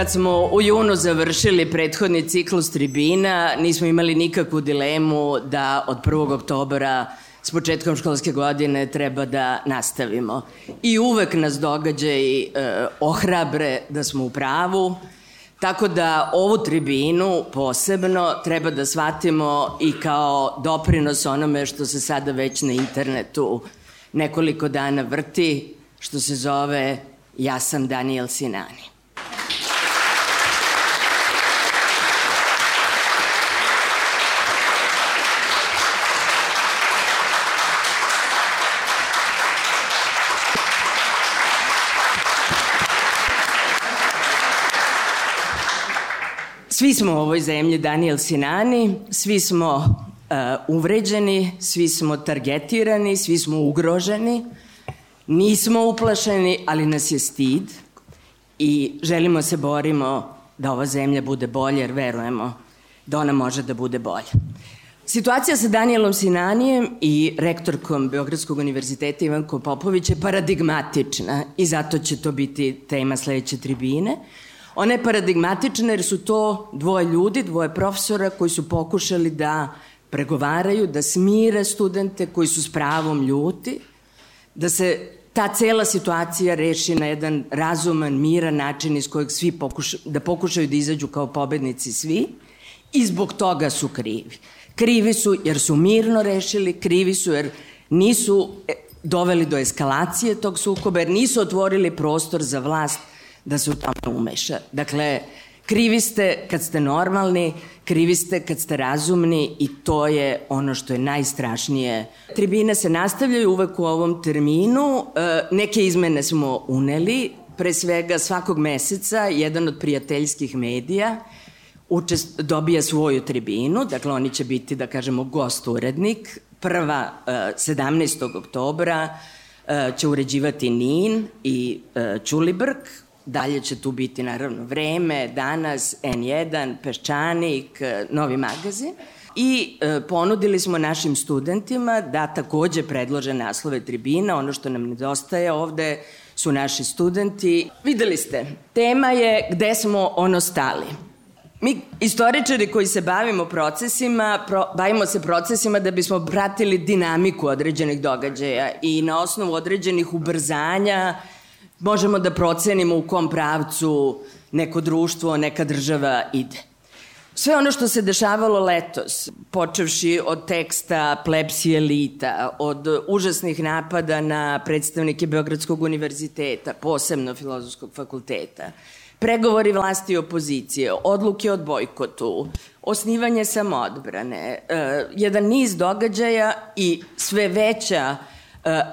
Kad smo u junu završili prethodni ciklus tribina, nismo imali nikakvu dilemu da od 1. oktobra s početkom školske godine treba da nastavimo. I uvek nas događaj e, ohrabre da smo u pravu, tako da ovu tribinu posebno treba da shvatimo i kao doprinos onome što se sada već na internetu nekoliko dana vrti, što se zove Ja sam Daniel Sinani. Svi smo u ovoj zemlji Daniel Sinani, svi smo uh, uvređeni, svi smo targetirani, svi smo ugroženi, nismo uplašeni, ali nas je stid i želimo se borimo da ova zemlja bude bolja jer verujemo da ona može da bude bolja. Situacija sa Danielom Sinanijem i rektorkom Beogradskog univerziteta Ivanko Popović je paradigmatična i zato će to biti tema sledeće tribine. Ona je paradigmatična jer su to dvoje ljudi, dvoje profesora koji su pokušali da pregovaraju, da smire studente koji su s pravom ljuti, da se ta cela situacija reši na jedan razuman, miran način iz kojeg svi pokuša, da pokušaju da izađu kao pobednici svi i zbog toga su krivi. Krivi su jer su mirno rešili, krivi su jer nisu e, doveli do eskalacije tog sukoba, jer nisu otvorili prostor za vlast da se u tome umeša. Dakle, krivi ste kad ste normalni, krivi ste kad ste razumni i to je ono što je najstrašnije. Tribine se nastavljaju uvek u ovom terminu, e, neke izmene smo uneli, pre svega svakog meseca jedan od prijateljskih medija učest, dobija svoju tribinu, dakle oni će biti, da kažemo, gost urednik. Prva, 17. E, oktobra, e, će uređivati Nin i Ćulibrk, Dalje će tu biti naravno Vreme, Danas, N1, Peščanik, e, Novi magazin. I e, ponudili smo našim studentima da takođe predlože naslove tribina. Ono što nam nedostaje ovde su naši studenti. Videli ste, tema je gde smo ono stali. Mi istoričari koji se bavimo procesima, pro, bavimo se procesima da bismo pratili dinamiku određenih događaja i na osnovu određenih ubrzanja možemo da procenimo u kom pravcu neko društvo, neka država ide. Sve ono što se dešavalo letos, počevši od teksta plebsi elita, od užasnih napada na predstavnike Beogradskog univerziteta, posebno Filozofskog fakulteta, pregovori vlasti i opozicije, odluke od bojkotu, osnivanje samoodbrane, uh, jedan niz događaja i sve veća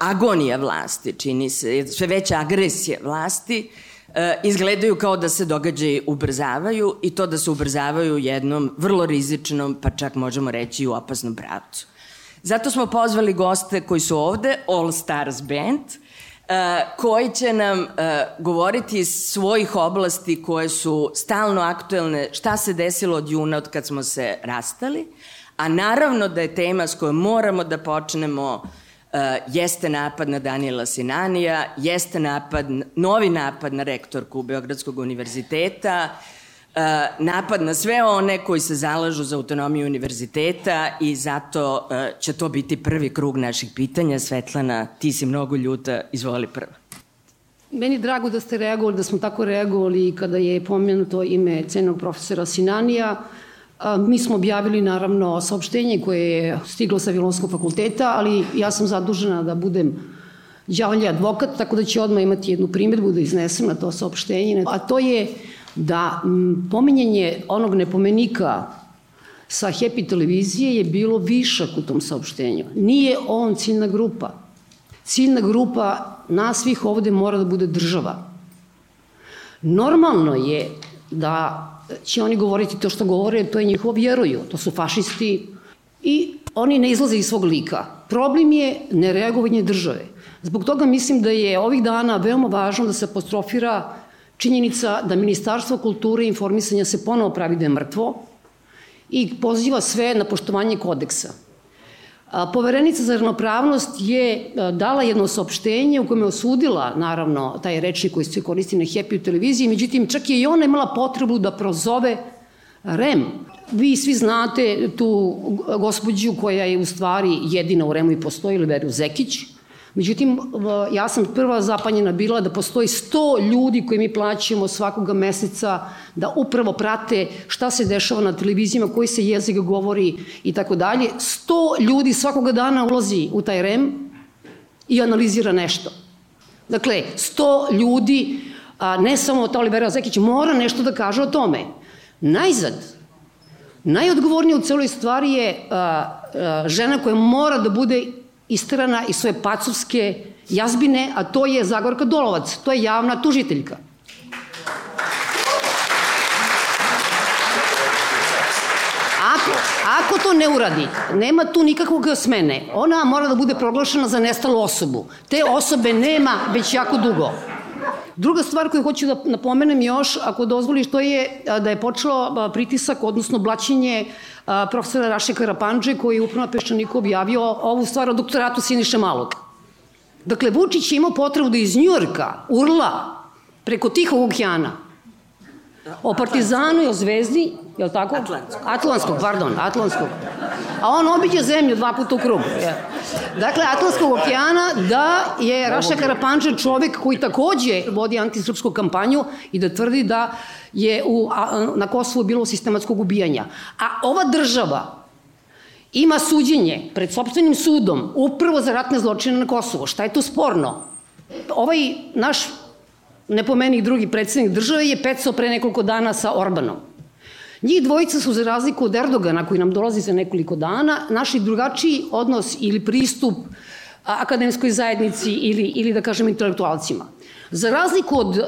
agonija vlasti, čini se, sve veća agresija vlasti, e, izgledaju kao da se događaji ubrzavaju i to da se ubrzavaju jednom vrlo rizičnom, pa čak možemo reći i u opasnom pravcu. Zato smo pozvali goste koji su ovde, All Stars Band, e, koji će nam govoriti iz svojih oblasti koje su stalno aktuelne, šta se desilo od juna od kad smo se rastali, a naravno da je tema s kojom moramo da počnemo jeste napad na Daniela Sinanija, jeste napad, novi napad na rektorku Beogradskog univerziteta, uh, napad na sve one koji se zalažu za autonomiju univerziteta i zato uh, će to biti prvi krug naših pitanja. Svetlana, ti si mnogo ljuta, izvoli prva. Meni drago da ste reagovali, da smo tako reagovali kada je pomenuto ime cenog profesora Sinanija. Mi smo objavili naravno saopštenje koje je stiglo sa Filonskog fakulteta, ali ja sam zadužena da budem đavolji advokat, tako da će odmah imati jednu primjedbu da iznesem na to saopštenje. A to je da pominjanje onog nepomenika sa Happy televizije je bilo višak u tom saopštenju. Nije on ciljna grupa. Ciljna grupa nas svih ovde mora da bude država. Normalno je da će oni govoriti to što govore, to je njihovo vjeruju, to su fašisti i oni ne izlaze iz svog lika. Problem je nereagovanje države. Zbog toga mislim da je ovih dana veoma važno da se apostrofira činjenica da Ministarstvo kulture i informisanja se ponovo pravi da je mrtvo i poziva sve na poštovanje kodeksa. Poverenica za ravnopravnost je dala jedno saopštenje u kojem je osudila, naravno, taj rečnik koji se koristi na Happy televiziji, međutim, čak je i ona imala potrebu da prozove REM. Vi svi znate tu gospođu koja je u stvari jedina u REM-u i postoji, Liberiju Zekić, Međutim, ja sam prva zapanjena bila da postoji 100 ljudi koji mi plaćamo svakoga meseca da upravo prate šta se dešava na televizijama, koji se jezik govori i tako dalje. 100 ljudi svakoga dana ulazi u taj REM i analizira nešto. Dakle, 100 ljudi, a ne samo ta Olivera Zekić, mora nešto da kaže o tome. Najzad, najodgovornije u celoj stvari je a, a, žena koja mora da bude istrana iz svoje pacovske jazbine, a to je Zagorka Dolovac, to je javna tužiteljka. Ako, ako to ne uradi, nema tu nikakvog smene. Ona mora da bude proglašena za nestalu osobu. Te osobe nema već jako dugo. Druga stvar koju hoću da napomenem još, ako dozvoliš, to je da je počelo pritisak, odnosno blaćenje profesora Raše Karapanđe, koji je upravo na Peščaniku objavio ovu stvar o doktoratu Siniše Malog. Dakle, Vučić je imao potrebu da iz Njujorka urla preko Tihog okeana o Partizanu i o Zvezdi, je li tako? Atlantskog. Atlantskog, pardon, Atlantskog. A on obiđe zemlju dva puta u krugu. Je. Dakle, Atlantskog okeana da je Raša Karapanđer čovek koji takođe vodi antisrpsku kampanju i da tvrdi da je u, a, na Kosovu bilo sistematskog ubijanja. A ova država ima suđenje pred sobstvenim sudom upravo za ratne zločine na Kosovu. Šta je tu sporno? Ovaj naš nepomenih drugi predsednik države je pecao pre nekoliko dana sa Orbanom. Njih dvojica su za razliku od Erdogana koji nam dolazi za nekoliko dana, našli drugačiji odnos ili pristup akademskoj zajednici ili, ili da kažem intelektualcima. Za razliku od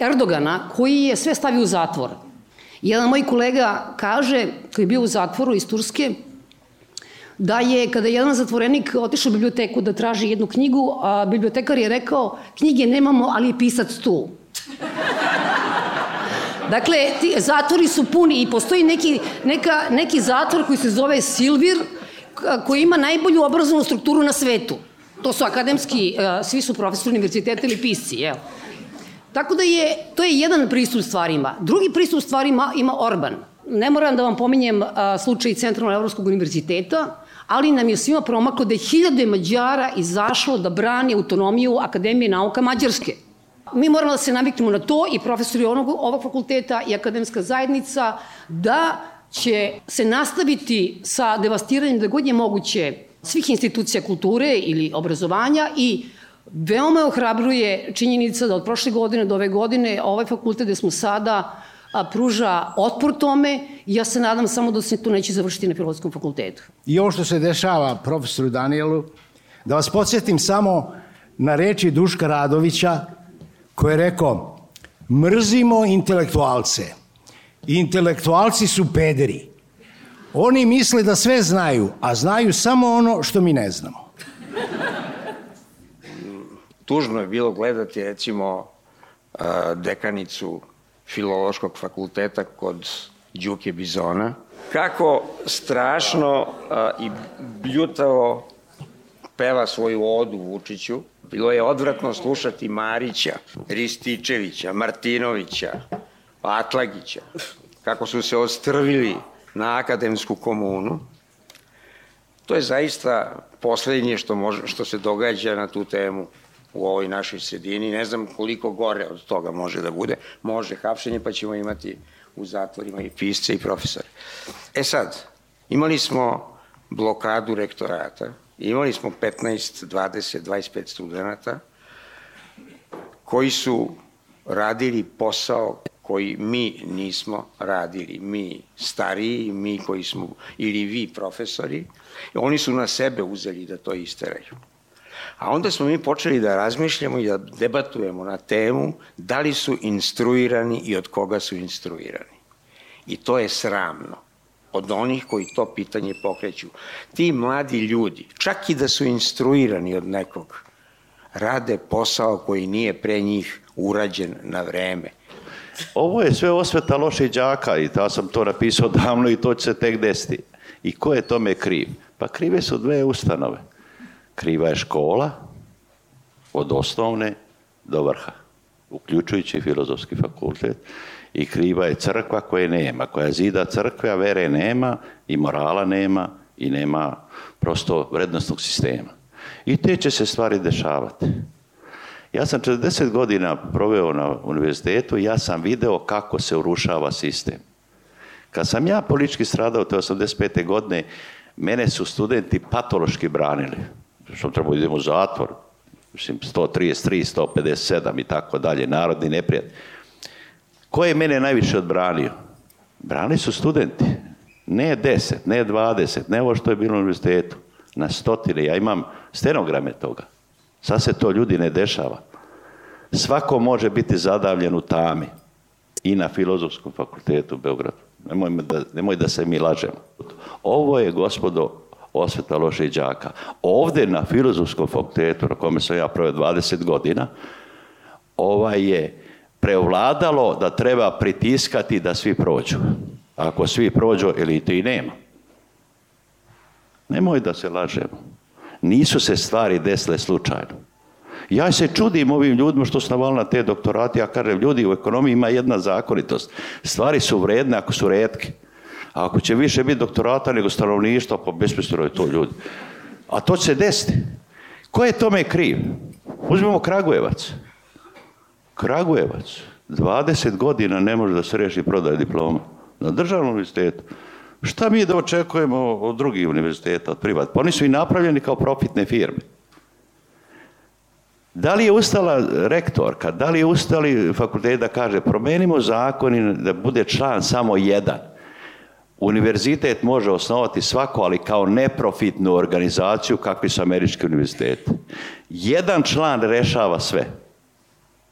Erdogana koji je sve stavio u zatvor, jedan moj kolega kaže, koji je bio u zatvoru iz Turske, da je kada je jedan zatvorenik otišao u biblioteku da traži jednu knjigu, a bibliotekar je rekao knjige nemamo, ali je pisac tu. Dakle, ti zatvori su puni i postoji neki, neka, neki zatvor koji se zove Silvir, koji ima najbolju obrazovnu strukturu na svetu. To su akademski, svi su profesori univerziteta ili pisci, jel? Tako da je, to je jedan pristup stvarima. Drugi pristup stvarima ima Orban. Ne moram da vam pominjem slučaj Centralnog Evropskog univerziteta, ali nam je svima promaklo da je hiljade Mađara izašlo da brani autonomiju Akademije nauka Mađarske. Mi moramo da se naviknemo na to i profesori onog, ovog fakulteta i akademska zajednica da će se nastaviti sa devastiranjem da god je moguće svih institucija kulture ili obrazovanja i veoma ohrabruje činjenica da od prošle godine do ove godine ovaj fakultet gde smo sada a, pruža otpor tome i ja se nadam samo da se to neće završiti na Filozofskom fakultetu. I ovo što se dešava profesoru Danielu, da vas podsjetim samo na reči Duška Radovića koji je rekao mrzimo intelektualce. Intelektualci su pederi. Oni misle da sve znaju, a znaju samo ono što mi ne znamo. Tužno je bilo gledati recimo dekanicu filološkog fakulteta kod Đuke Bizona, kako strašno a, i bljutavo peva svoju odu Vučiću. Bilo je odvratno slušati Marića, Rističevića, Martinovića, Atlagića, kako su se ostrvili na akademsku komunu. To je zaista poslednje što, može, što se događa na tu temu u ovoj našoj sredini. Ne znam koliko gore od toga može da bude. Može hapšenje pa ćemo imati u zatvorima i pisce i profesore. E sad, imali smo blokadu rektorata, imali smo 15, 20, 25 studenta koji su radili posao koji mi nismo radili, mi stariji, mi koji smo, ili vi profesori, oni su na sebe uzeli da to isteraju. A onda smo mi počeli da razmišljamo i da debatujemo na temu da li su instruirani i od koga su instruirani. I to je sramno od onih koji to pitanje pokreću. Ti mladi ljudi, čak i da su instruirani od nekog, rade posao koji nije pre njih urađen na vreme. Ovo je sve osveta loših đaka i da sam to napisao davno i to će se tek desiti. I ko je tome kriv? Pa krive su dve ustanove. Kriva je škola od osnovne do vrha, uključujući filozofski fakultet. I kriva je crkva koje nema, koja zida crkve, a vere nema i morala nema i nema prosto vrednostnog sistema. I te će se stvari dešavati. Ja sam 40 godina proveo na univerzitetu i ja sam video kako se urušava sistem. Kad sam ja politički stradao te 85. godine, mene su studenti patološki branili. Što treba idemo u zatvor. Mislim, 133, 157 i tako dalje, narodni neprijat. Ko je mene najviše odbranio? Brani su studenti. Ne 10, ne 20, ne ovo što je bilo u univerzitetu. Na stotine. Ja imam stenograme toga. Sad se to ljudi ne dešava. Svako može biti zadavljen u tami. I na filozofskom fakultetu u Beogradu. Nemoj da, nemoj da se mi lažemo. Ovo je, gospodo, osveta loših đaka. Ovde na filozofskom fakultetu, na kome sam ja proveo 20 godina, ovaj je preovladalo da treba pritiskati da svi prođu. Ako svi prođu, elite i nema. Nemoj da se lažemo. Nisu se stvari desile slučajno. Ja se čudim ovim ljudima što su navali na te doktorati, ja kažem, ljudi u ekonomiji ima jedna zakonitost. Stvari su vredne ako su redke. A ako će više biti doktorata nego stanovništva, pa besmisleno je to ljudi. A to će se desiti. Ko je tome kriv? Uzmemo Kragujevac. Kragujevac. 20 godina ne može da se reši prodaj diploma. Na državnom univerzitetu. Šta mi da očekujemo od drugih univerziteta, od privat? Pa oni su i napravljeni kao profitne firme. Da li je ustala rektorka, da li je ustali fakultet da kaže promenimo zakon i da bude član samo jedan? Univerzitet može osnovati svako, ali kao neprofitnu organizaciju kakvi su američki univerziteti. Jedan član rešava sve.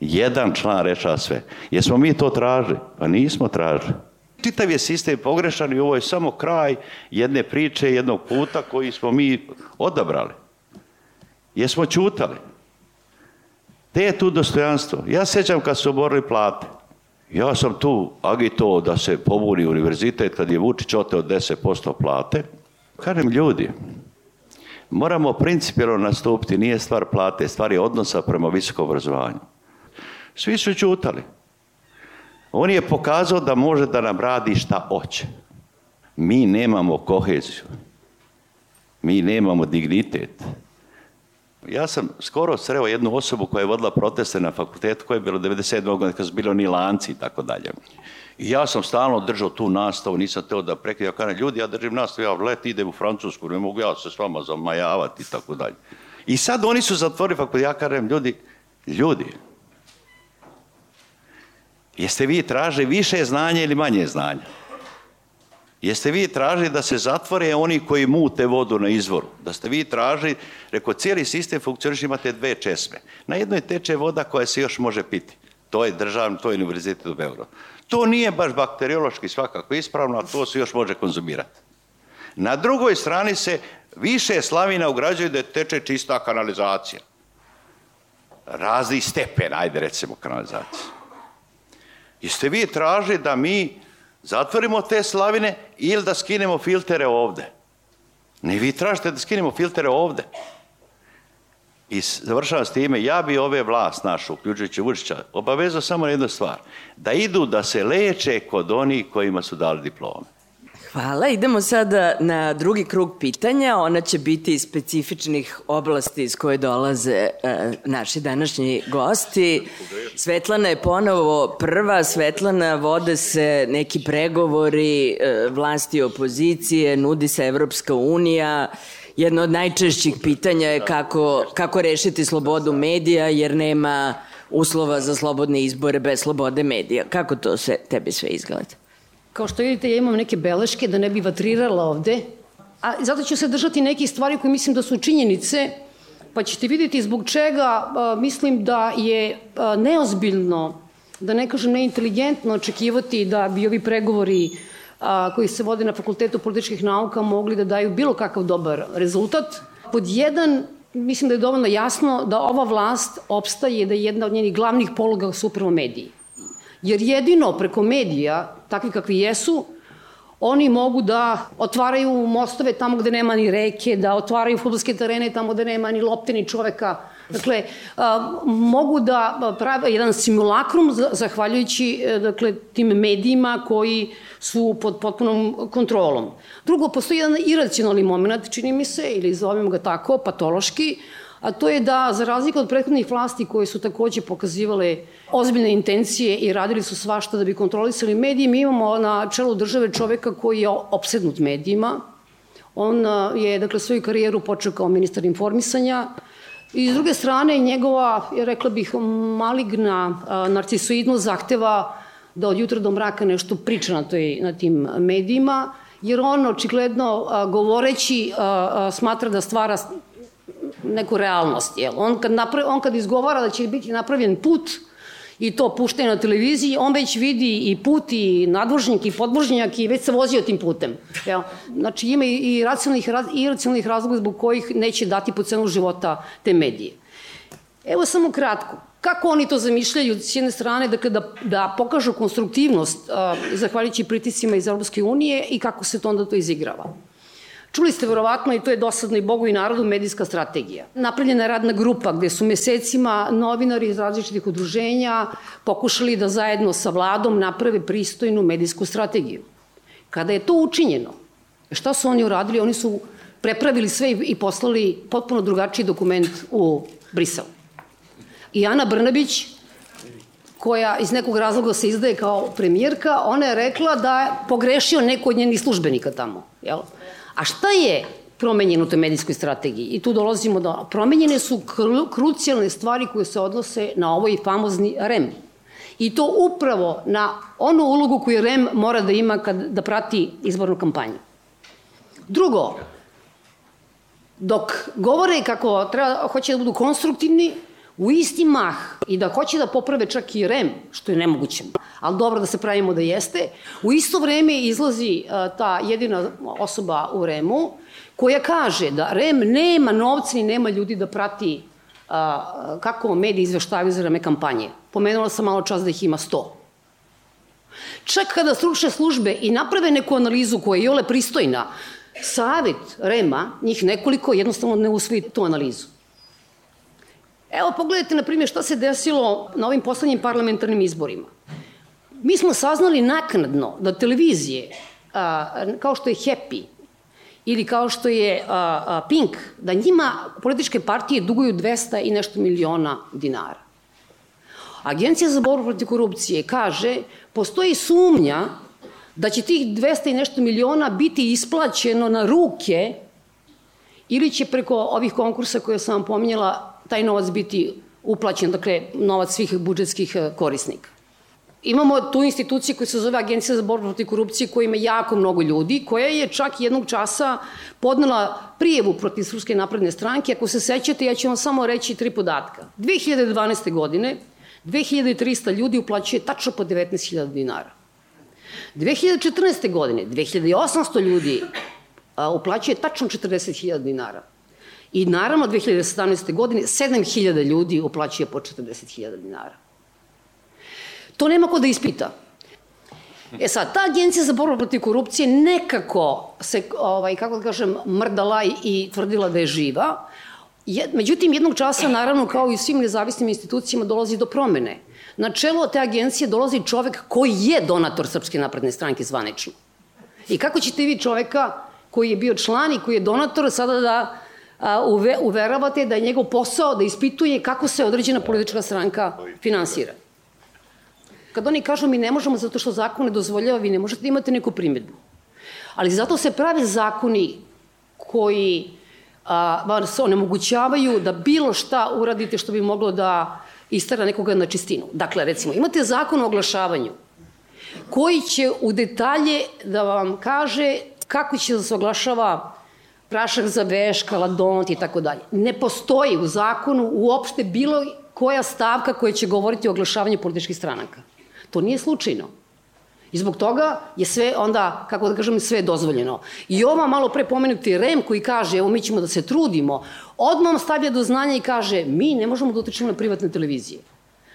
Jedan član rešava sve. Jesmo mi to tražili? Pa nismo tražili. Čitav je sistem pogrešan i ovo je samo kraj jedne priče, jednog puta koji smo mi odabrali. Jesmo čutali. Te je tu dostojanstvo? Ja sećam kad su oborili plate. Ja sam tu agito da se pobuni univerzitet kad je Vučić oteo 10% plate. Kažem ljudi, moramo principijalno nastupiti, nije stvar plate, stvar je odnosa prema visokom obrazovanju. Svi su čutali. On je pokazao da može da nam radi šta hoće. Mi nemamo koheziju. Mi nemamo dignitet. Ja sam skoro sreo jednu osobu koja je vodila proteste na fakultetu, koja je bilo 97. godine, kad su bili oni lanci i tako dalje. I ja sam stalno držao tu nastavu, nisam teo da prekrijem. Ja kažem, ljudi, ja držim nastavu, ja let idem u Francusku, ne mogu ja se s vama zamajavati i tako dalje. I sad oni su zatvorili fakultet, ja kažem, ljudi, ljudi, jeste vi traže više znanja ili manje znanja? Jeste vi tražili da se zatvore oni koji mute vodu na izvoru? Da ste vi tražili, reko, cijeli sistem funkcioniš, imate dve česme. Na jednoj teče voda koja se još može piti. To je državno, to je univerzitet u Beogradu. To nije baš bakteriološki svakako ispravno, a to se još može konzumirati. Na drugoj strani se više slavina ugrađuje da teče čista kanalizacija. Razni stepen, ajde recimo kanalizacija. Jeste vi tražili da mi zatvorimo te slavine ili da skinemo filtere ovde. Ne vi tražite da skinemo filtere ovde. I završavam s time, ja bi ove vlast našu, uključujući Vučića, obavezao samo na jednu stvar. Da idu da se leče kod onih kojima su dali diplome. Hvala. Idemo sada na drugi krug pitanja. Ona će biti iz specifičnih oblasti iz koje dolaze e, naši današnji gosti. Svetlana je ponovo prva. Svetlana, vode se neki pregovori e, vlasti i opozicije, nudi se Evropska unija. Jedno od najčešćih pitanja je kako, kako rešiti slobodu medija, jer nema uslova za slobodne izbore bez slobode medija. Kako to se tebi sve izgleda? Kao što vidite, ja imam neke beleške da ne bi vatrirala ovde, a zato ću se držati nekih stvari koje mislim da su činjenice, pa ćete vidjeti zbog čega a, mislim da je a, neozbiljno, da ne kažem neinteligentno očekivati da bi ovi pregovori a, koji se vode na Fakultetu političkih nauka mogli da daju bilo kakav dobar rezultat. Pod jedan, mislim da je dovoljno jasno da ova vlast opstaje da je jedna od njenih glavnih pologa su upravo mediji. Jer jedino preko medija, takvi kakvi jesu, oni mogu da otvaraju mostove tamo gde nema ni reke, da otvaraju futbolske terene tamo gde nema ni lopte ni čoveka. Dakle, a, mogu da prave jedan simulakrum zahvaljujući e, dakle, tim medijima koji su pod potpunom kontrolom. Drugo, postoji jedan iracionalni moment, čini mi se, ili zovemo ga tako, patološki, a to je da, za razliku od prethodnih vlasti koje su takođe pokazivale ozbiljne intencije i radili su svašta da bi kontrolisali medije, mi imamo na čelu države čoveka koji je opsednut medijima. On je, dakle, svoju karijeru počeo kao ministar informisanja, I s druge strane, njegova, rekla bih, maligna narcisoidnost zahteva da od jutra do mraka nešto priča na, toj, na tim medijima, jer on očigledno govoreći smatra da stvara neku realnost. Jel? On, kad napra, on kad izgovara da će biti napravljen put, i to puštaju na televiziji, on već vidi i put i nadvožnjak i podvožnjak i već se vozio tim putem. Jel? Znači ima i racionalnih, i racionalnih razloga zbog kojih neće dati po cenu života te medije. Evo samo kratko. Kako oni to zamišljaju s jedne strane, dakle, da, da pokažu konstruktivnost uh, zahvaljujući pritisima iz Europske unije i kako se to onda to izigrava. Čuli ste verovatno i to je dosadno i Bogu i narodu medijska strategija. Napravljena je radna grupa gde su mesecima novinari iz različitih udruženja pokušali da zajedno sa vladom naprave pristojnu medijsku strategiju. Kada je to učinjeno, šta su oni uradili? Oni su prepravili sve i poslali potpuno drugačiji dokument u Brisel. I Ana Brnabić, koja iz nekog razloga se izdaje kao premijerka, ona je rekla da je pogrešio neko od njenih službenika tamo. Jel? A šta je promenjeno u toj medijskoj strategiji? I tu dolazimo do... Promenjene su kru, krucijalne stvari koje se odnose na ovoj famozni REM. I to upravo na onu ulogu koju REM mora da ima kad, da prati izbornu kampanju. Drugo, dok govore kako treba, hoće da budu konstruktivni, u isti mah i da hoće da poprave čak i REM, što je nemoguće, ali dobro da se pravimo da jeste, u isto vreme izlazi uh, ta jedina osoba u REM-u koja kaže da REM nema novca i nema ljudi da prati uh, kako mediji izveštavaju za vreme kampanje. Pomenula sam malo čas da ih ima 100. Čak kada stručne službe i naprave neku analizu koja je ole pristojna, savet REM-a, njih nekoliko, jednostavno ne usvoji tu analizu. Evo pogledajte, na primjer, šta se desilo na ovim poslednjim parlamentarnim izborima. Mi smo saznali naknadno da televizije, a, kao što je Happy ili kao što je a, a, Pink, da njima političke partije duguju 200 i nešto miliona dinara. Agencija za borbu protiv korupcije kaže, postoji sumnja da će tih 200 i nešto miliona biti isplaćeno na ruke ili će preko ovih konkursa koje sam vam pominjala taj novac biti uplaćen, dakle, novac svih budžetskih e, korisnika. Imamo tu instituciju koja se zove Agencija za borbu protiv korupcije koja ima jako mnogo ljudi, koja je čak jednog časa podnela prijevu protiv Srpske napredne stranke. Ako se sećate, ja ću vam samo reći tri podatka. 2012. godine 2300 ljudi uplaćuje tačno po 19.000 dinara. 2014. godine 2800 ljudi uplaćuje tačno 40.000 dinara. I naravno 2017. godine 7000 ljudi uplaćuje po 40.000 dinara. To nema ko da ispita. E sad, ta agencija za borbu protiv korupcije nekako se, ovaj, kako da kažem, mrdala i tvrdila da je živa. Je, međutim, jednog časa, naravno, kao i svim nezavisnim institucijama, dolazi do promene. Na čelo te agencije dolazi čovek koji je donator Srpske napredne stranke zvanično. I kako ćete vi čoveka koji je bio član i koji je donator sada da uve, uveravate da je njegov posao da ispituje kako se određena politička stranka finansira. Kad oni kažu mi ne možemo zato što zakon ne dozvoljava, vi ne možete da imate neku primjedbu. Ali zato se prave zakoni koji a, vas onemogućavaju da bilo šta uradite što bi moglo da istara nekoga na čistinu. Dakle, recimo, imate zakon o oglašavanju koji će u detalje da vam kaže kako će da se oglašava prašak za veš, kaladont i tako dalje. Ne postoji u zakonu uopšte bilo koja stavka koja će govoriti o oglašavanju političkih stranaka. To nije slučajno. I zbog toga je sve onda, kako da kažem, sve dozvoljeno. I ova malo pre pomenuti REM koji kaže, evo mi ćemo da se trudimo, odmah stavlja do znanja i kaže, mi ne možemo da utičemo na privatne televizije.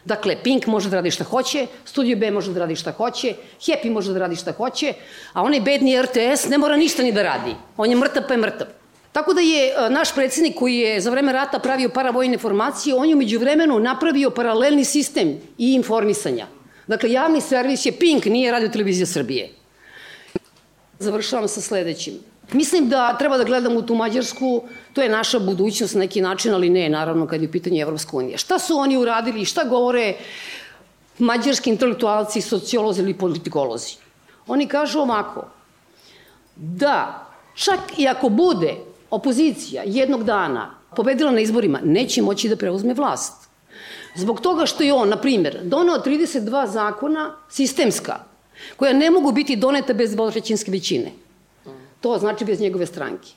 Dakle, Pink može da radi šta hoće, Studio B može da radi šta hoće, Happy može da radi šta hoće, a onaj bedni RTS ne mora ništa ni da radi. On je mrtav pa je mrtav. Tako da je e, naš predsednik koji je za vreme rata pravio paravojne formacije, on je umeđu vremenu napravio paralelni sistem i informisanja. Dakle, javni servis je Pink, nije Radio Televizija Srbije. Završavam sa sledećim. Mislim da treba da gledamo u tu Mađarsku, to je naša budućnost na neki način, ali ne, naravno, kad je u pitanju Evropska unija. Šta su oni uradili i šta govore mađarski intelektualci, sociolozi ili politikolozi? Oni kažu ovako, da čak i ako bude opozicija jednog dana pobedila na izborima, neće moći da preuzme vlast. Zbog toga što je on, na primjer, donao 32 zakona sistemska, koja ne mogu biti doneta bez dvotrećinske većine. To znači bez njegove stranke.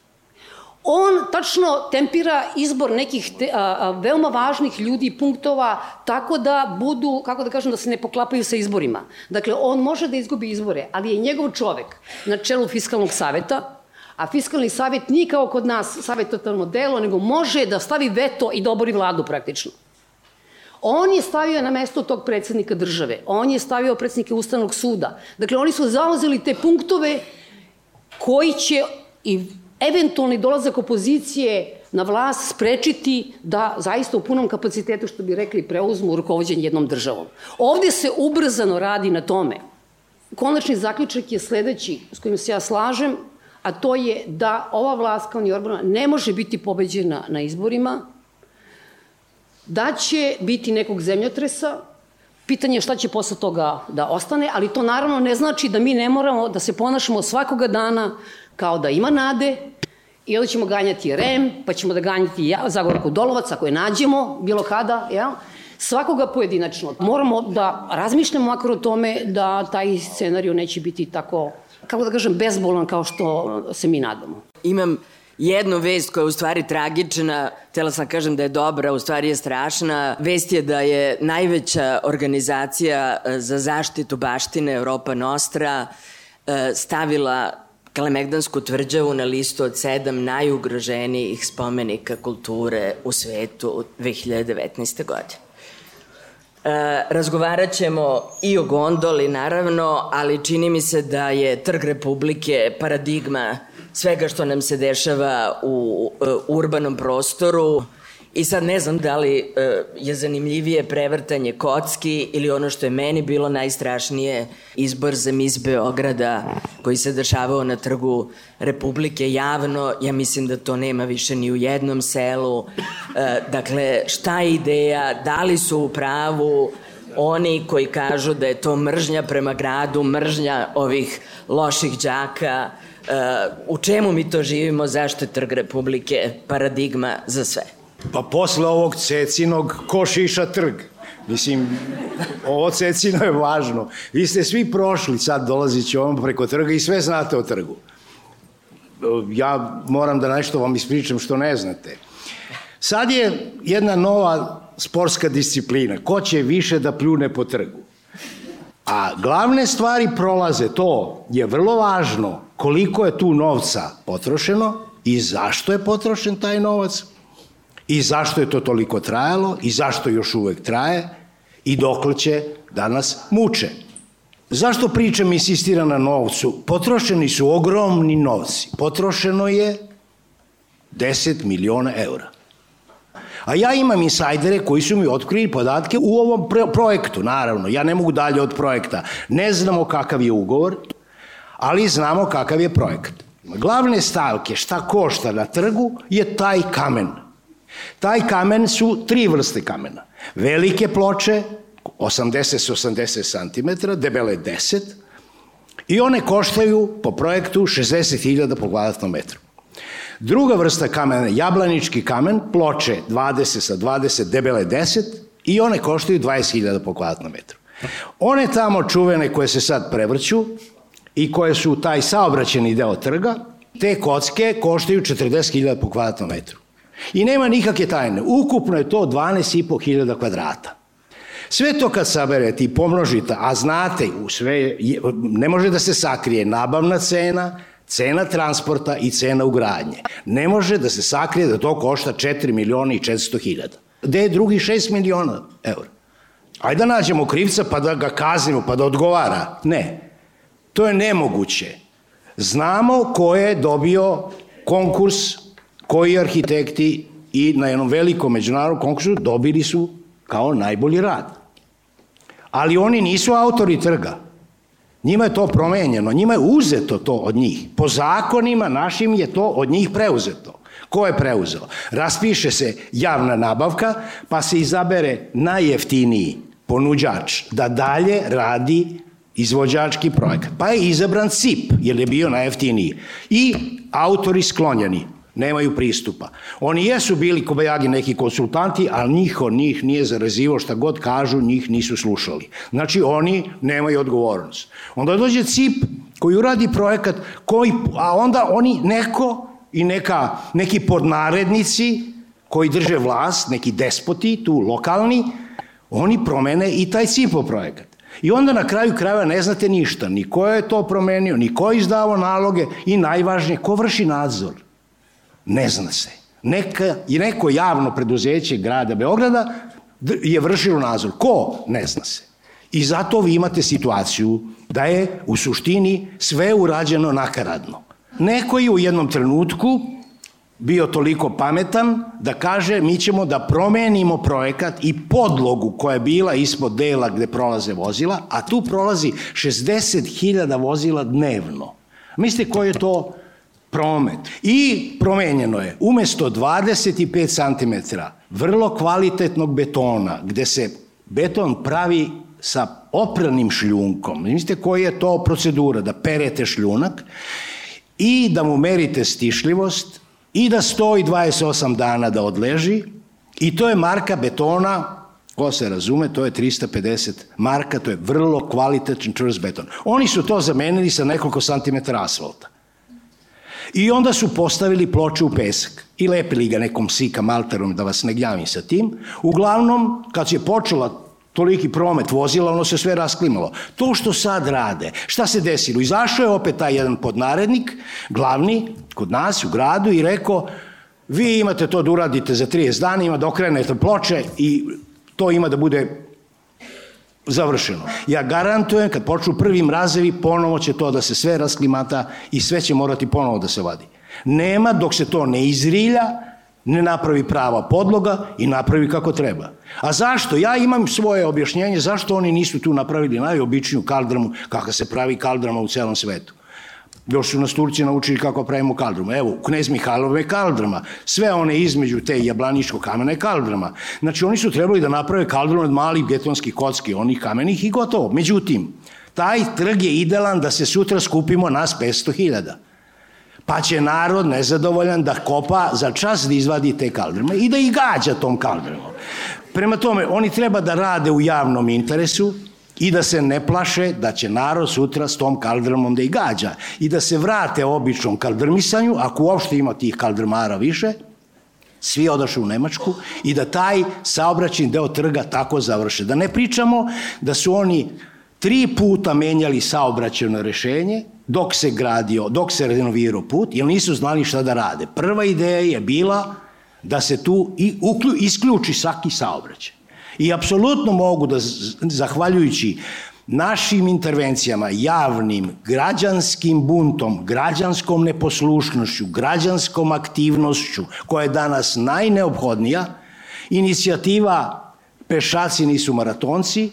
On tačno tempira izbor nekih te, a, a, veoma važnih ljudi i punktova tako da budu, kako da kažem, da se ne poklapaju sa izborima. Dakle, on može da izgubi izbore, ali je njegov čovek na čelu fiskalnog saveta, a fiskalni savet nije kao kod nas savjetotalno delo, nego može da stavi veto i da obori vladu praktično. On je stavio na mesto tog predsednika države, on je stavio predsednike Ustavnog suda. Dakle, oni su zauzeli te punktove koji će i eventualni dolazak opozicije na vlast sprečiti da zaista u punom kapacitetu, što bi rekli, preuzmu rukovodđenje jednom državom. Ovde se ubrzano radi na tome. Konačni zaključak je sledeći, s kojim se ja slažem, a to je da ova vlast kao ni Orbana ne može biti pobeđena na izborima, da će biti nekog zemljotresa, pitanje je šta će posle toga da ostane, ali to naravno ne znači da mi ne moramo da se ponašamo svakoga dana kao da ima nade, i onda ćemo ganjati REM, pa ćemo da ganjati ja, Zagorku Dolovac, ako je nađemo, bilo kada, jel? svakoga pojedinačno. Moramo da razmišljamo makar o tome da taj scenariju neće biti tako, kako da kažem, bezbolan kao što se mi nadamo. Imam jednu vest koja je u stvari tragična, htela sam da kažem da je dobra, u stvari je strašna. Vest je da je najveća organizacija e, za zaštitu baštine Europa Nostra e, stavila Kalemegdansku tvrđavu na listu od sedam najugroženijih spomenika kulture u svetu 2019. godine. E, razgovarat ćemo i o gondoli, naravno, ali čini mi se da je Trg Republike paradigma svega što nam se dešava u uh, urbanom prostoru i sad ne znam da li uh, je zanimljivije prevrtanje kocki ili ono što je meni bilo najstrašnije izbor za mis Beograda koji se dešavao na trgu Republike javno, ja mislim da to nema više ni u jednom selu. Uh, dakle, šta je ideja, da li su u pravu, oni koji kažu da je to mržnja prema gradu, mržnja ovih loših đaka, u čemu mi to živimo, zašto je Trg Republike paradigma za sve? Pa posle ovog cecinog, ko šiša trg? Mislim, ovo cecino je važno. Vi ste svi prošli, sad dolazit će ovom preko trga i sve znate o trgu. Ja moram da nešto vam ispričam što ne znate. Sad je jedna nova sportska disciplina. Ko će više da pljune po trgu? A glavne stvari prolaze, to je vrlo važno, koliko je tu novca potrošeno i zašto je potrošen taj novac i zašto je to toliko trajalo i zašto još uvek traje i dokle će da nas muče. Zašto pričam insistira na novcu? Potrošeni su ogromni novci. Potrošeno je 10 miliona eura. A ja imam insajdere koji su mi otkrili podatke u ovom projektu, naravno. Ja ne mogu dalje od projekta. Ne znamo kakav je ugovor, ali znamo kakav je projekat. Glavne stavke šta košta na trgu je taj kamen. Taj kamen su tri vrste kamena. Velike ploče, 80-80 cm, debele 10, i one koštaju po projektu 60.000 po kvadratnom metru. Druga vrsta kamena, jablanički kamen, ploče 20 sa 20, debele 10 i one koštaju 20.000 po kvadratnom metru. One tamo čuvene koje se sad prevrću i koje su taj saobraćeni deo trga, te kocke koštaju 40.000 po kvadratnom metru. I nema nikakve tajne. Ukupno je to 12.500 kvadrata. Sve to kad saberete i pomnožite, a znate, u sve, ne može da se sakrije nabavna cena, cena transporta i cena ugradnje. Ne može da se sakrije da to košta 4 miliona i 400 hiljada. Gde je drugi 6 miliona eura? Ajde da nađemo krivca pa da ga kaznimo, pa da odgovara. Ne. To je nemoguće. Znamo ko je dobio konkurs, koji arhitekti i na jednom velikom međunarodnom konkursu dobili su kao najbolji rad. Ali oni nisu autori trga. Njima je to promenjeno, njima je uzeto to od njih. Po zakonima našim je to od njih preuzeto. Ko je preuzeo? Raspiše se javna nabavka, pa se izabere najjeftiniji ponuđač da dalje radi izvođački projekat. Pa je izabran CIP, jer je bio najjeftiniji. I autori sklonjeni, nemaju pristupa. Oni jesu bili kobajagi neki konsultanti, ali njih od njih nije zarazivo šta god kažu, njih nisu slušali. Znači oni nemaju odgovornost. Onda dođe CIP koji uradi projekat, koji, a onda oni neko i neka, neki podnarednici koji drže vlast, neki despoti tu lokalni, oni promene i taj CIPO projekat. I onda na kraju krajeva ne znate ništa, ni ko je to promenio, ni ko je izdavo naloge i najvažnije, ko vrši nadzor. Ne zna se. Neka, I neko javno preduzeće grada Beograda je vršilo nadzor. Ko? Ne zna se. I zato vi imate situaciju da je u suštini sve urađeno nakaradno. Neko je u jednom trenutku bio toliko pametan da kaže mi ćemo da promenimo projekat i podlogu koja je bila ispod dela gde prolaze vozila, a tu prolazi 60.000 vozila dnevno. Mislite koji je to promet? I promenjeno je, umesto 25 cm vrlo kvalitetnog betona, gde se beton pravi sa opranim šljunkom. Mislite koji je to procedura? Da perete šljunak i da mu merite stišljivost i da stoji 28 dana da odleži i to je marka betona ko se razume, to je 350 marka, to je vrlo kvalitetan čvrst beton. Oni su to zamenili sa nekoliko santimetara asfalta. I onda su postavili ploče u pesak i lepili ga nekom sika malterom da vas ne gnjavim sa tim. Uglavnom, kad je počela toliki promet vozila, ono se sve rasklimalo. To što sad rade, šta se desilo? Izašao je opet taj jedan podnarednik, glavni, kod nas u gradu i rekao, vi imate to da uradite za 30 dana, ima da okrenete ploče i to ima da bude završeno. Ja garantujem, kad počnu prvi mrazevi, ponovo će to da se sve rasklimata i sve će morati ponovo da se vadi. Nema dok se to ne izrilja, ne napravi prava podloga i napravi kako treba. A zašto? Ja imam svoje objašnjenje zašto oni nisu tu napravili najobičniju kaldramu, kakva se pravi kaldrama u celom svetu. Još su nas Turci naučili kako pravimo kaldramu. Evo, knez Mihajlov je kaldrama. Sve one između te jablaničko kamene kaldrama. Znači, oni su trebali da naprave kaldramu od malih betonskih kocki, onih kamenih i gotovo. Međutim, taj trg je idealan da se sutra skupimo nas 500.000 pa će narod nezadovoljan da kopa za čas da izvadi te kaldrme i da ih gađa tom kaldrmom. Prema tome, oni treba da rade u javnom interesu i da se ne plaše da će narod sutra s tom kaldrmom da ih gađa i da se vrate običnom kaldrmisanju, ako uopšte ima tih kaldrmara više, svi odašu u Nemačku i da taj saobraćen deo trga tako završe. Da ne pričamo da su oni tri puta menjali saobraćeno rešenje, dok se gradio, dok se renovirao put, jer nisu znali šta da rade. Prva ideja je bila da se tu i uklju, isključi svaki saobraćaj. I apsolutno mogu da, zahvaljujući našim intervencijama, javnim, građanskim buntom, građanskom neposlušnošću, građanskom aktivnošću, koja je danas najneophodnija, inicijativa Pešaci nisu maratonci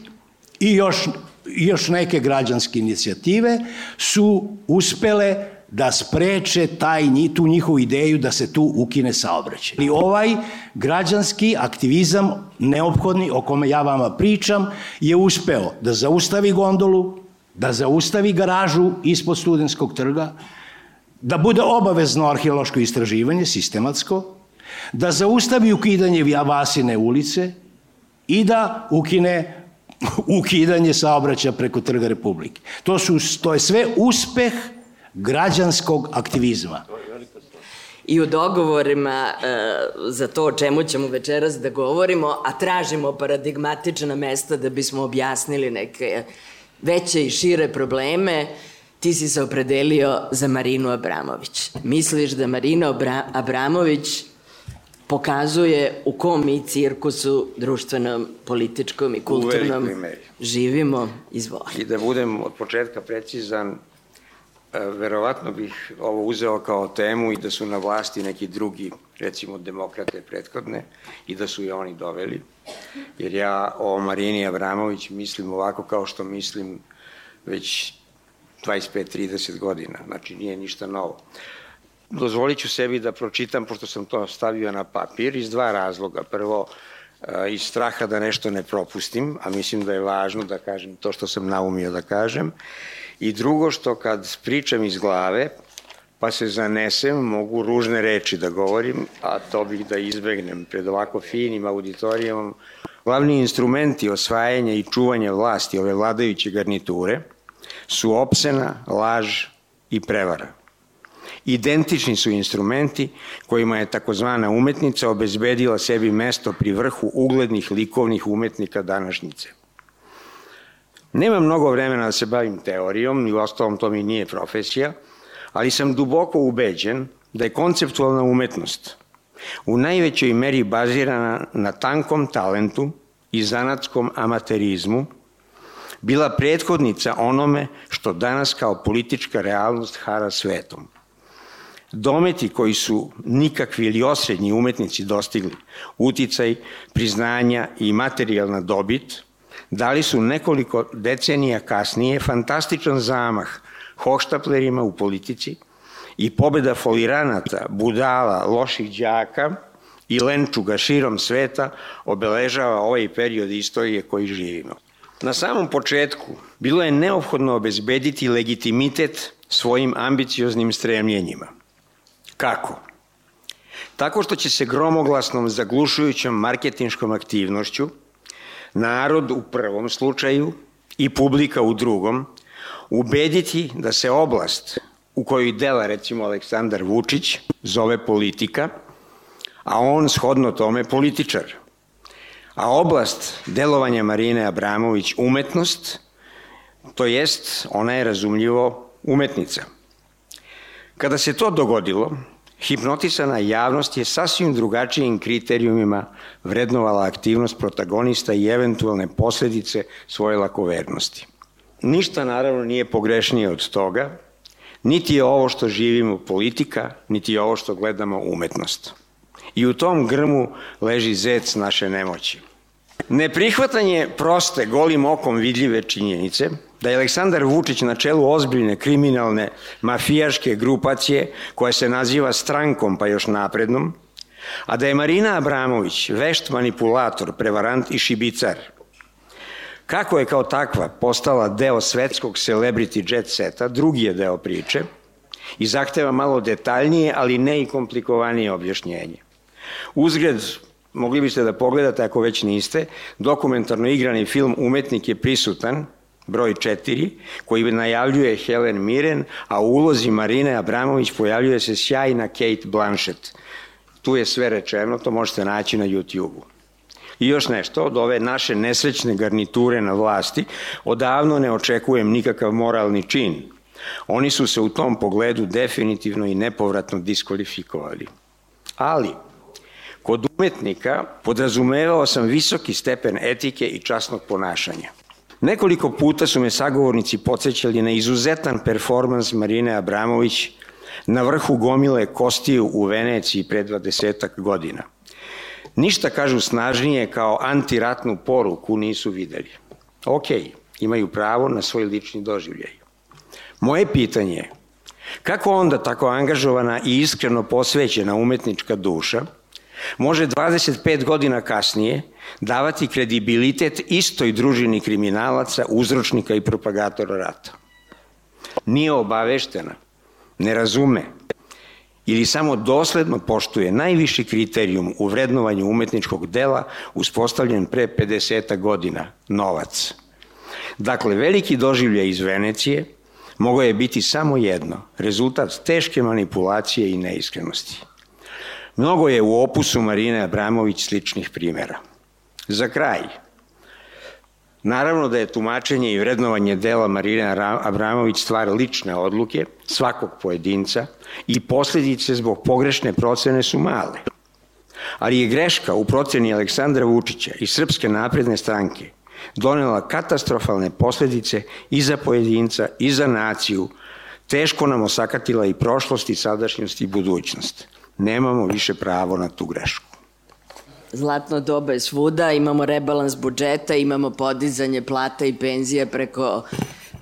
i još još neke građanske inicijative su uspele da spreče taj, tu njihovu ideju da se tu ukine saobraćaj. I ovaj građanski aktivizam neophodni o kome ja vama pričam je uspeo da zaustavi gondolu, da zaustavi garažu ispod studenskog trga, da bude obavezno arheološko istraživanje, sistematsko, da zaustavi ukidanje Vasine ulice i da ukine ukidanje saobraćaja preko Trga Republike. To, su, to je sve uspeh građanskog aktivizma. i u dogovorima e, za to o čemu ćemo večeras da govorimo, a tražimo paradigmatična mesta da bismo objasnili neke veće i šire probleme, ti si se opredelio za Marinu Abramović. Misliš da Marina Abra Abramović pokazuje u kom mi cirkusu društvenom, političkom i kulturnom živimo. Izvoli. I da budem od početka precizan, verovatno bih ovo uzeo kao temu i da su na vlasti neki drugi, recimo demokrate prethodne, i da su je oni doveli. Jer ja o Marini Abramović mislim ovako kao što mislim već 25-30 godina, znači nije ništa novo. Dozvolit ću sebi da pročitam, pošto sam to stavio na papir, iz dva razloga. Prvo, e, iz straha da nešto ne propustim, a mislim da je važno da kažem to što sam naumio da kažem. I drugo, što kad pričam iz glave, pa se zanesem, mogu ružne reči da govorim, a to bih da izbegnem pred ovako finim auditorijom. Glavni instrumenti osvajanja i čuvanja vlasti ove vladajuće garniture su opsena, laž i prevara. Identični su instrumenti kojima je takozvana umetnica obezbedila sebi mesto pri vrhu uglednih likovnih umetnika današnjice. Nema mnogo vremena da se bavim teorijom i u ostalom to mi nije profesija, ali sam duboko ubeđen da je konceptualna umetnost u najvećoj meri bazirana na tankom talentu i zanatskom amaterizmu, bila prethodnica onome što danas kao politička realnost hara svetom. Dometi koji su nikakvi ili osrednji umetnici dostigli, uticaj, priznanja i materijalna dobit, dali su nekoliko decenija kasnije fantastičan zamah hoštaplerima u politici i pobeda foliranata, budala, loših đaka i lenčuga širom sveta obeležava ovaj period istorije koji živimo. Na samom početku bilo je neophodno obezbediti legitimitet svojim ambicioznim stremljenjima. Kako? Tako što će se gromoglasnom zaglušujućom marketinškom aktivnošću narod u prvom slučaju i publika u drugom ubediti da se oblast u kojoj dela recimo Aleksandar Vučić zove politika, a on shodno tome političar. A oblast delovanja Marine Abramović umetnost, to jest ona je razumljivo umetnica – Kada se to dogodilo, hipnotisana javnost je sasvim drugačijim kriterijumima vrednovala aktivnost protagonista i eventualne posledice svoje lakovernosti. Ništa naravno nije pogrešnije od toga, niti je ovo što živimo politika, niti je ovo što gledamo umetnost. I u tom grmu leži zec naše nemoći. Neprihvatanje proste, golim okom vidljive činjenice da je Aleksandar Vučić na čelu ozbiljne kriminalne mafijaške grupacije koja se naziva strankom pa još naprednom, a da je Marina Abramović vešt manipulator, prevarant i šibicar. Kako je kao takva postala deo svetskog celebrity jet seta, drugi je deo priče i zahteva malo detaljnije, ali ne i komplikovanije objašnjenje. Uzgred, mogli biste da pogledate ako već niste, dokumentarno igrani film Umetnik je prisutan, broj 4, koji najavljuje Helen Mirren, a u ulozi Marine Abramović pojavljuje se sjajna Kate Blanchett. Tu je sve rečeno, to možete naći na YouTube-u. I još nešto, od ove naše nesrećne garniture na vlasti, odavno ne očekujem nikakav moralni čin. Oni su se u tom pogledu definitivno i nepovratno diskvalifikovali. Ali, Kod umetnika podrazumevao sam visoki stepen etike i časnog ponašanja. Nekoliko puta su me sagovornici podsjećali na izuzetan performans Marine Abramović na vrhu gomile kostiju u Veneciji pre 20 godina. Ništa, kažu, snažnije kao antiratnu poruku nisu videli. Ok, imaju pravo na svoj lični doživljaj. Moje pitanje je, kako onda tako angažovana i iskreno posvećena umetnička duša može 25 godina kasnije davati kredibilitet istoj družini kriminalaca, uzročnika i propagatora rata. Nije obaveštena, ne razume ili samo dosledno poštuje najviši kriterijum u vrednovanju umetničkog dela uspostavljen pre 50 godina, novac. Dakle, veliki doživlje iz Venecije mogo je biti samo jedno, rezultat teške manipulacije i neiskrenosti. Mnogo je u opusu Marine Abramović sličnih primera. Za kraj, naravno da je tumačenje i vrednovanje dela Marine Abramović stvar lične odluke svakog pojedinca i posledice zbog pogrešne procene su male. ali je greška u proceni Aleksandra Vučića i Srpske napredne stranke donela katastrofalne posledice i za pojedinca i za naciju, teško nam osakatila i prošlost i sadašnjost i budućnost. Nemamo više pravo na tu grešku. Zlatno doba je svuda, imamo rebalans budžeta, imamo podizanje plata i penzija preko,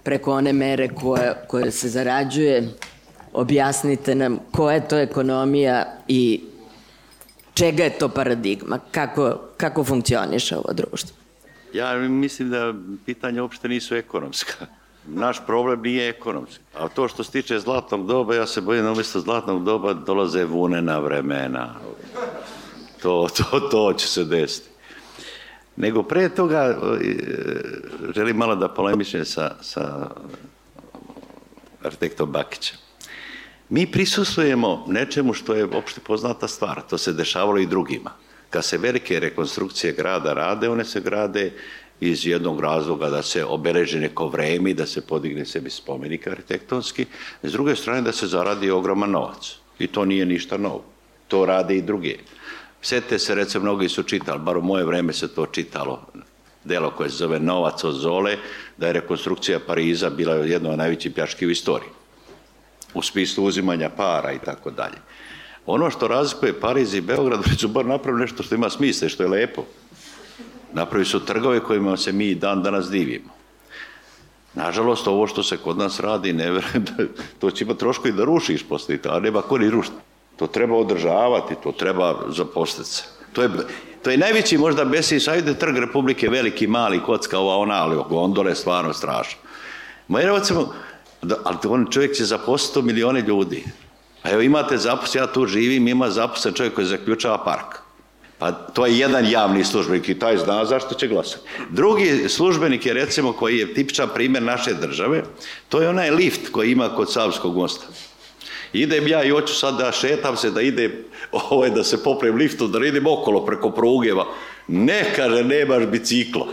preko one mere koje, koje se zarađuje. Objasnite nam koja je to ekonomija i čega je to paradigma, kako, kako funkcioniše ovo društvo. Ja mislim da pitanja uopšte nisu ekonomska. Naš problem nije ekonomski. A to što se tiče zlatnog doba, ja se bojim da umjesto zlatnog doba dolaze vunena vremena. To, to, to će se desiti. Nego pre toga e, želim malo da polemišem sa, sa arhitektom Bakićem. Mi prisusujemo nečemu što je opšte poznata stvar. To se dešavalo i drugima. Kad se velike rekonstrukcije grada rade, one se grade iz jednog razloga da se obeleži neko vreme i da se podigne sebi spomenik arhitektonski, s druge strane da se zaradi ogroman novac. I to nije ništa novo. To rade i druge. Sete se, recimo, mnogi su čitali, bar u moje vreme se to čitalo, delo koje se zove Novac od Zole, da je rekonstrukcija Pariza bila jedna od najvećih pljački u istoriji. U smislu uzimanja para i tako dalje. Ono što razlikuje Pariz i Beograd, već su bar napravili nešto što ima smisla i što je lepo. Napravili su trgove kojima se mi dan danas divimo. Nažalost, ovo što se kod nas radi, ne da, to će imati troško i da rušiš posle, a nema ko ni rušiti. To treba održavati, to treba zaposliti se. To je, to je najveći možda besis, ajde trg Republike, veliki, mali, kocka, ova, ona, ali gondole stvarno strašno. Ma jer, recimo, da, ali on čovjek će zaposliti milione ljudi. A evo imate zaposlen, ja tu živim, ima zaposlen čovjek koji zaključava park. Pa to je jedan javni službenik i taj zna zašto će glasati. Drugi službenik je recimo koji je tipičan primjer naše države, to je onaj lift koji ima kod Savskog mosta. Idem ja i hoću sad da šetam se, da idem ovaj, da se popravim liftu, da idem okolo preko prugeva. Ne, kaže, nemaš biciklo.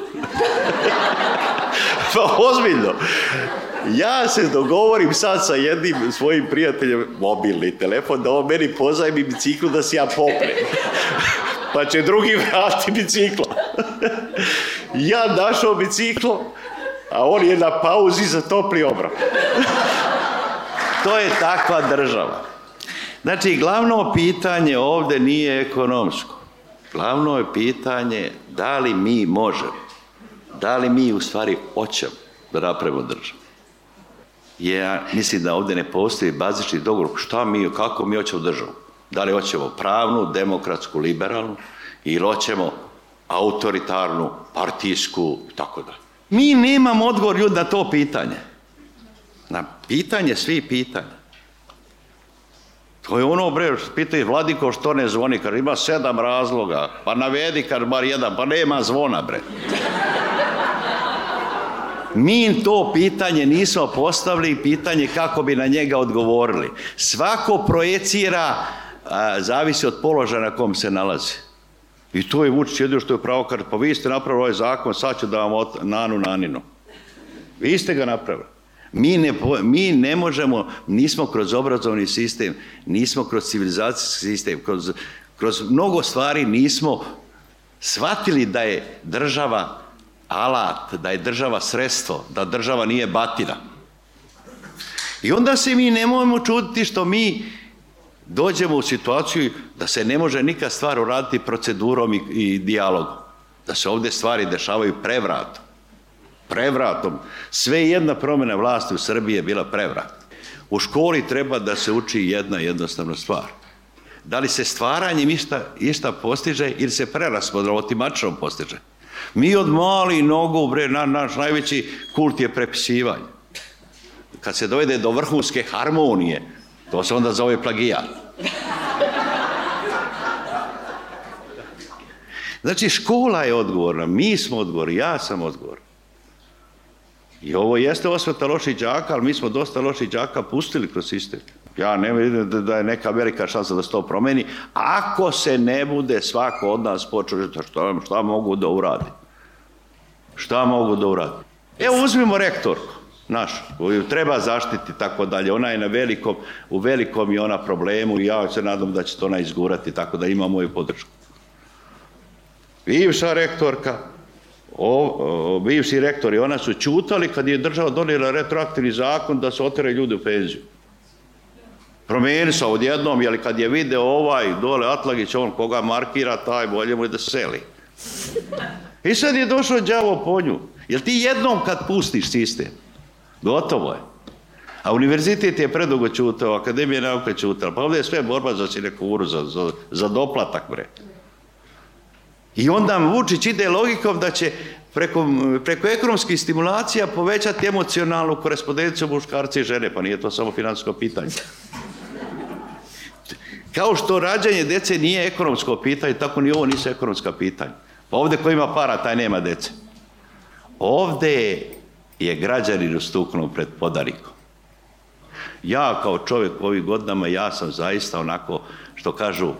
pa ozbiljno. Ja se dogovorim sad sa jednim svojim prijateljem, mobilni telefon, da on meni pozajmi biciklu da se ja poprem. Pa će drugi vrati biciklo. ja našao biciklo, a on je na pauzi za topli obrok. to je takva država. Znači, glavno pitanje ovde nije ekonomsko. Glavno je pitanje da li mi možemo, da li mi u stvari hoćemo da napravimo državu. Ja mislim da ovde ne postoji bazični dogovor šta mi, kako mi hoćemo državu. Da li hoćemo pravnu, demokratsku, liberalnu ili hoćemo autoritarnu, partijsku i tako da. Mi nemamo odgovor ljudi na to pitanje. Na pitanje svi pitanja. To je ono, bre, pitaju Vladiko što ne zvoni, kad ima sedam razloga, pa navedi kad bar jedan, pa nema zvona, bre. Mi to pitanje nismo postavili, pitanje kako bi na njega odgovorili. Svako projecira, a, zavisi od položaja na kom se nalazi. I to je Vučić jedino što je pravo, kad pa vi ste napravili ovaj zakon, sad ću da vam ot, nanu naninu. Vi ste ga napravili. Mi ne, mi ne možemo, nismo kroz obrazovni sistem, nismo kroz civilizacijski sistem, kroz, kroz mnogo stvari nismo shvatili da je država alat, da je država sredstvo, da država nije batina. I onda se mi ne možemo čuditi što mi dođemo u situaciju da se ne može nikad stvar uraditi procedurom i, i dijalogom. Da se ovde stvari dešavaju prevratom. Prevratom. Sve jedna promjena vlasti u Srbiji je bila prevrat. U školi treba da se uči jedna jednostavna stvar. Da li se stvaranjem išta, išta postiže ili se preraspodom otimačnom postiže. Mi od mali nogu, bre, na, naš najveći kult je prepisivanje. Kad se dovede do vrhunske harmonije, to se onda zove plagijat. Znači, škola je odgovorna, mi smo odgovorni, ja sam odgovoran. I ovo jeste osveta loših đaka, ali mi smo dosta loših đaka pustili kroz sistem. Ja ne vidim da, da je neka velika šansa da se to promeni, ako se ne bude svako od nas počeo, šta, šta mogu da uradi? Šta mogu da uradi? Evo uzmimo rektorku naš, koju treba zaštiti tako dalje. Ona je na velikom, u velikom i ona problemu i ja se nadam da će to ona izgurati, tako da ima moju podršku. bivša rektorka, o, o, bivši rektori, ona su čutali kad je država donijela retroaktivni zakon da se otere ljudi u penziju. Promijeni se odjednom, jer kad je video ovaj dole Atlagić, on koga markira, taj bolje mu je da seli. I sad je došao đavo po nju. Jel ti jednom kad pustiš sistem, gotovo je. A univerzitet je predugo čutao, akademija nauka čutala. Pa ovdje je sve borba za sinekuru, za, za, za doplatak, bre. I onda Vučić ide logikom da će preko, preko ekonomskih stimulacija povećati emocionalnu korespondenciju muškarca i žene, pa nije to samo finansko pitanje. Kao što rađanje dece nije ekonomsko pitanje, tako ni ovo nisu ekonomska pitanja. Pa ovde ko ima para, taj nema dece. Ovde je građanin ustuknuo pred podarikom. Ja kao čovjek u ovih godinama, ja sam zaista onako, što kažu,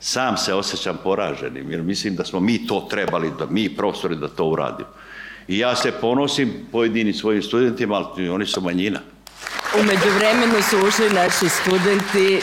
sam se osjećam poraženim, jer mislim da smo mi to trebali, da mi profesori da to uradimo. I ja se ponosim pojedini svojim studentima, ali oni su manjina. Umeđu vremenu su ušli naši studenti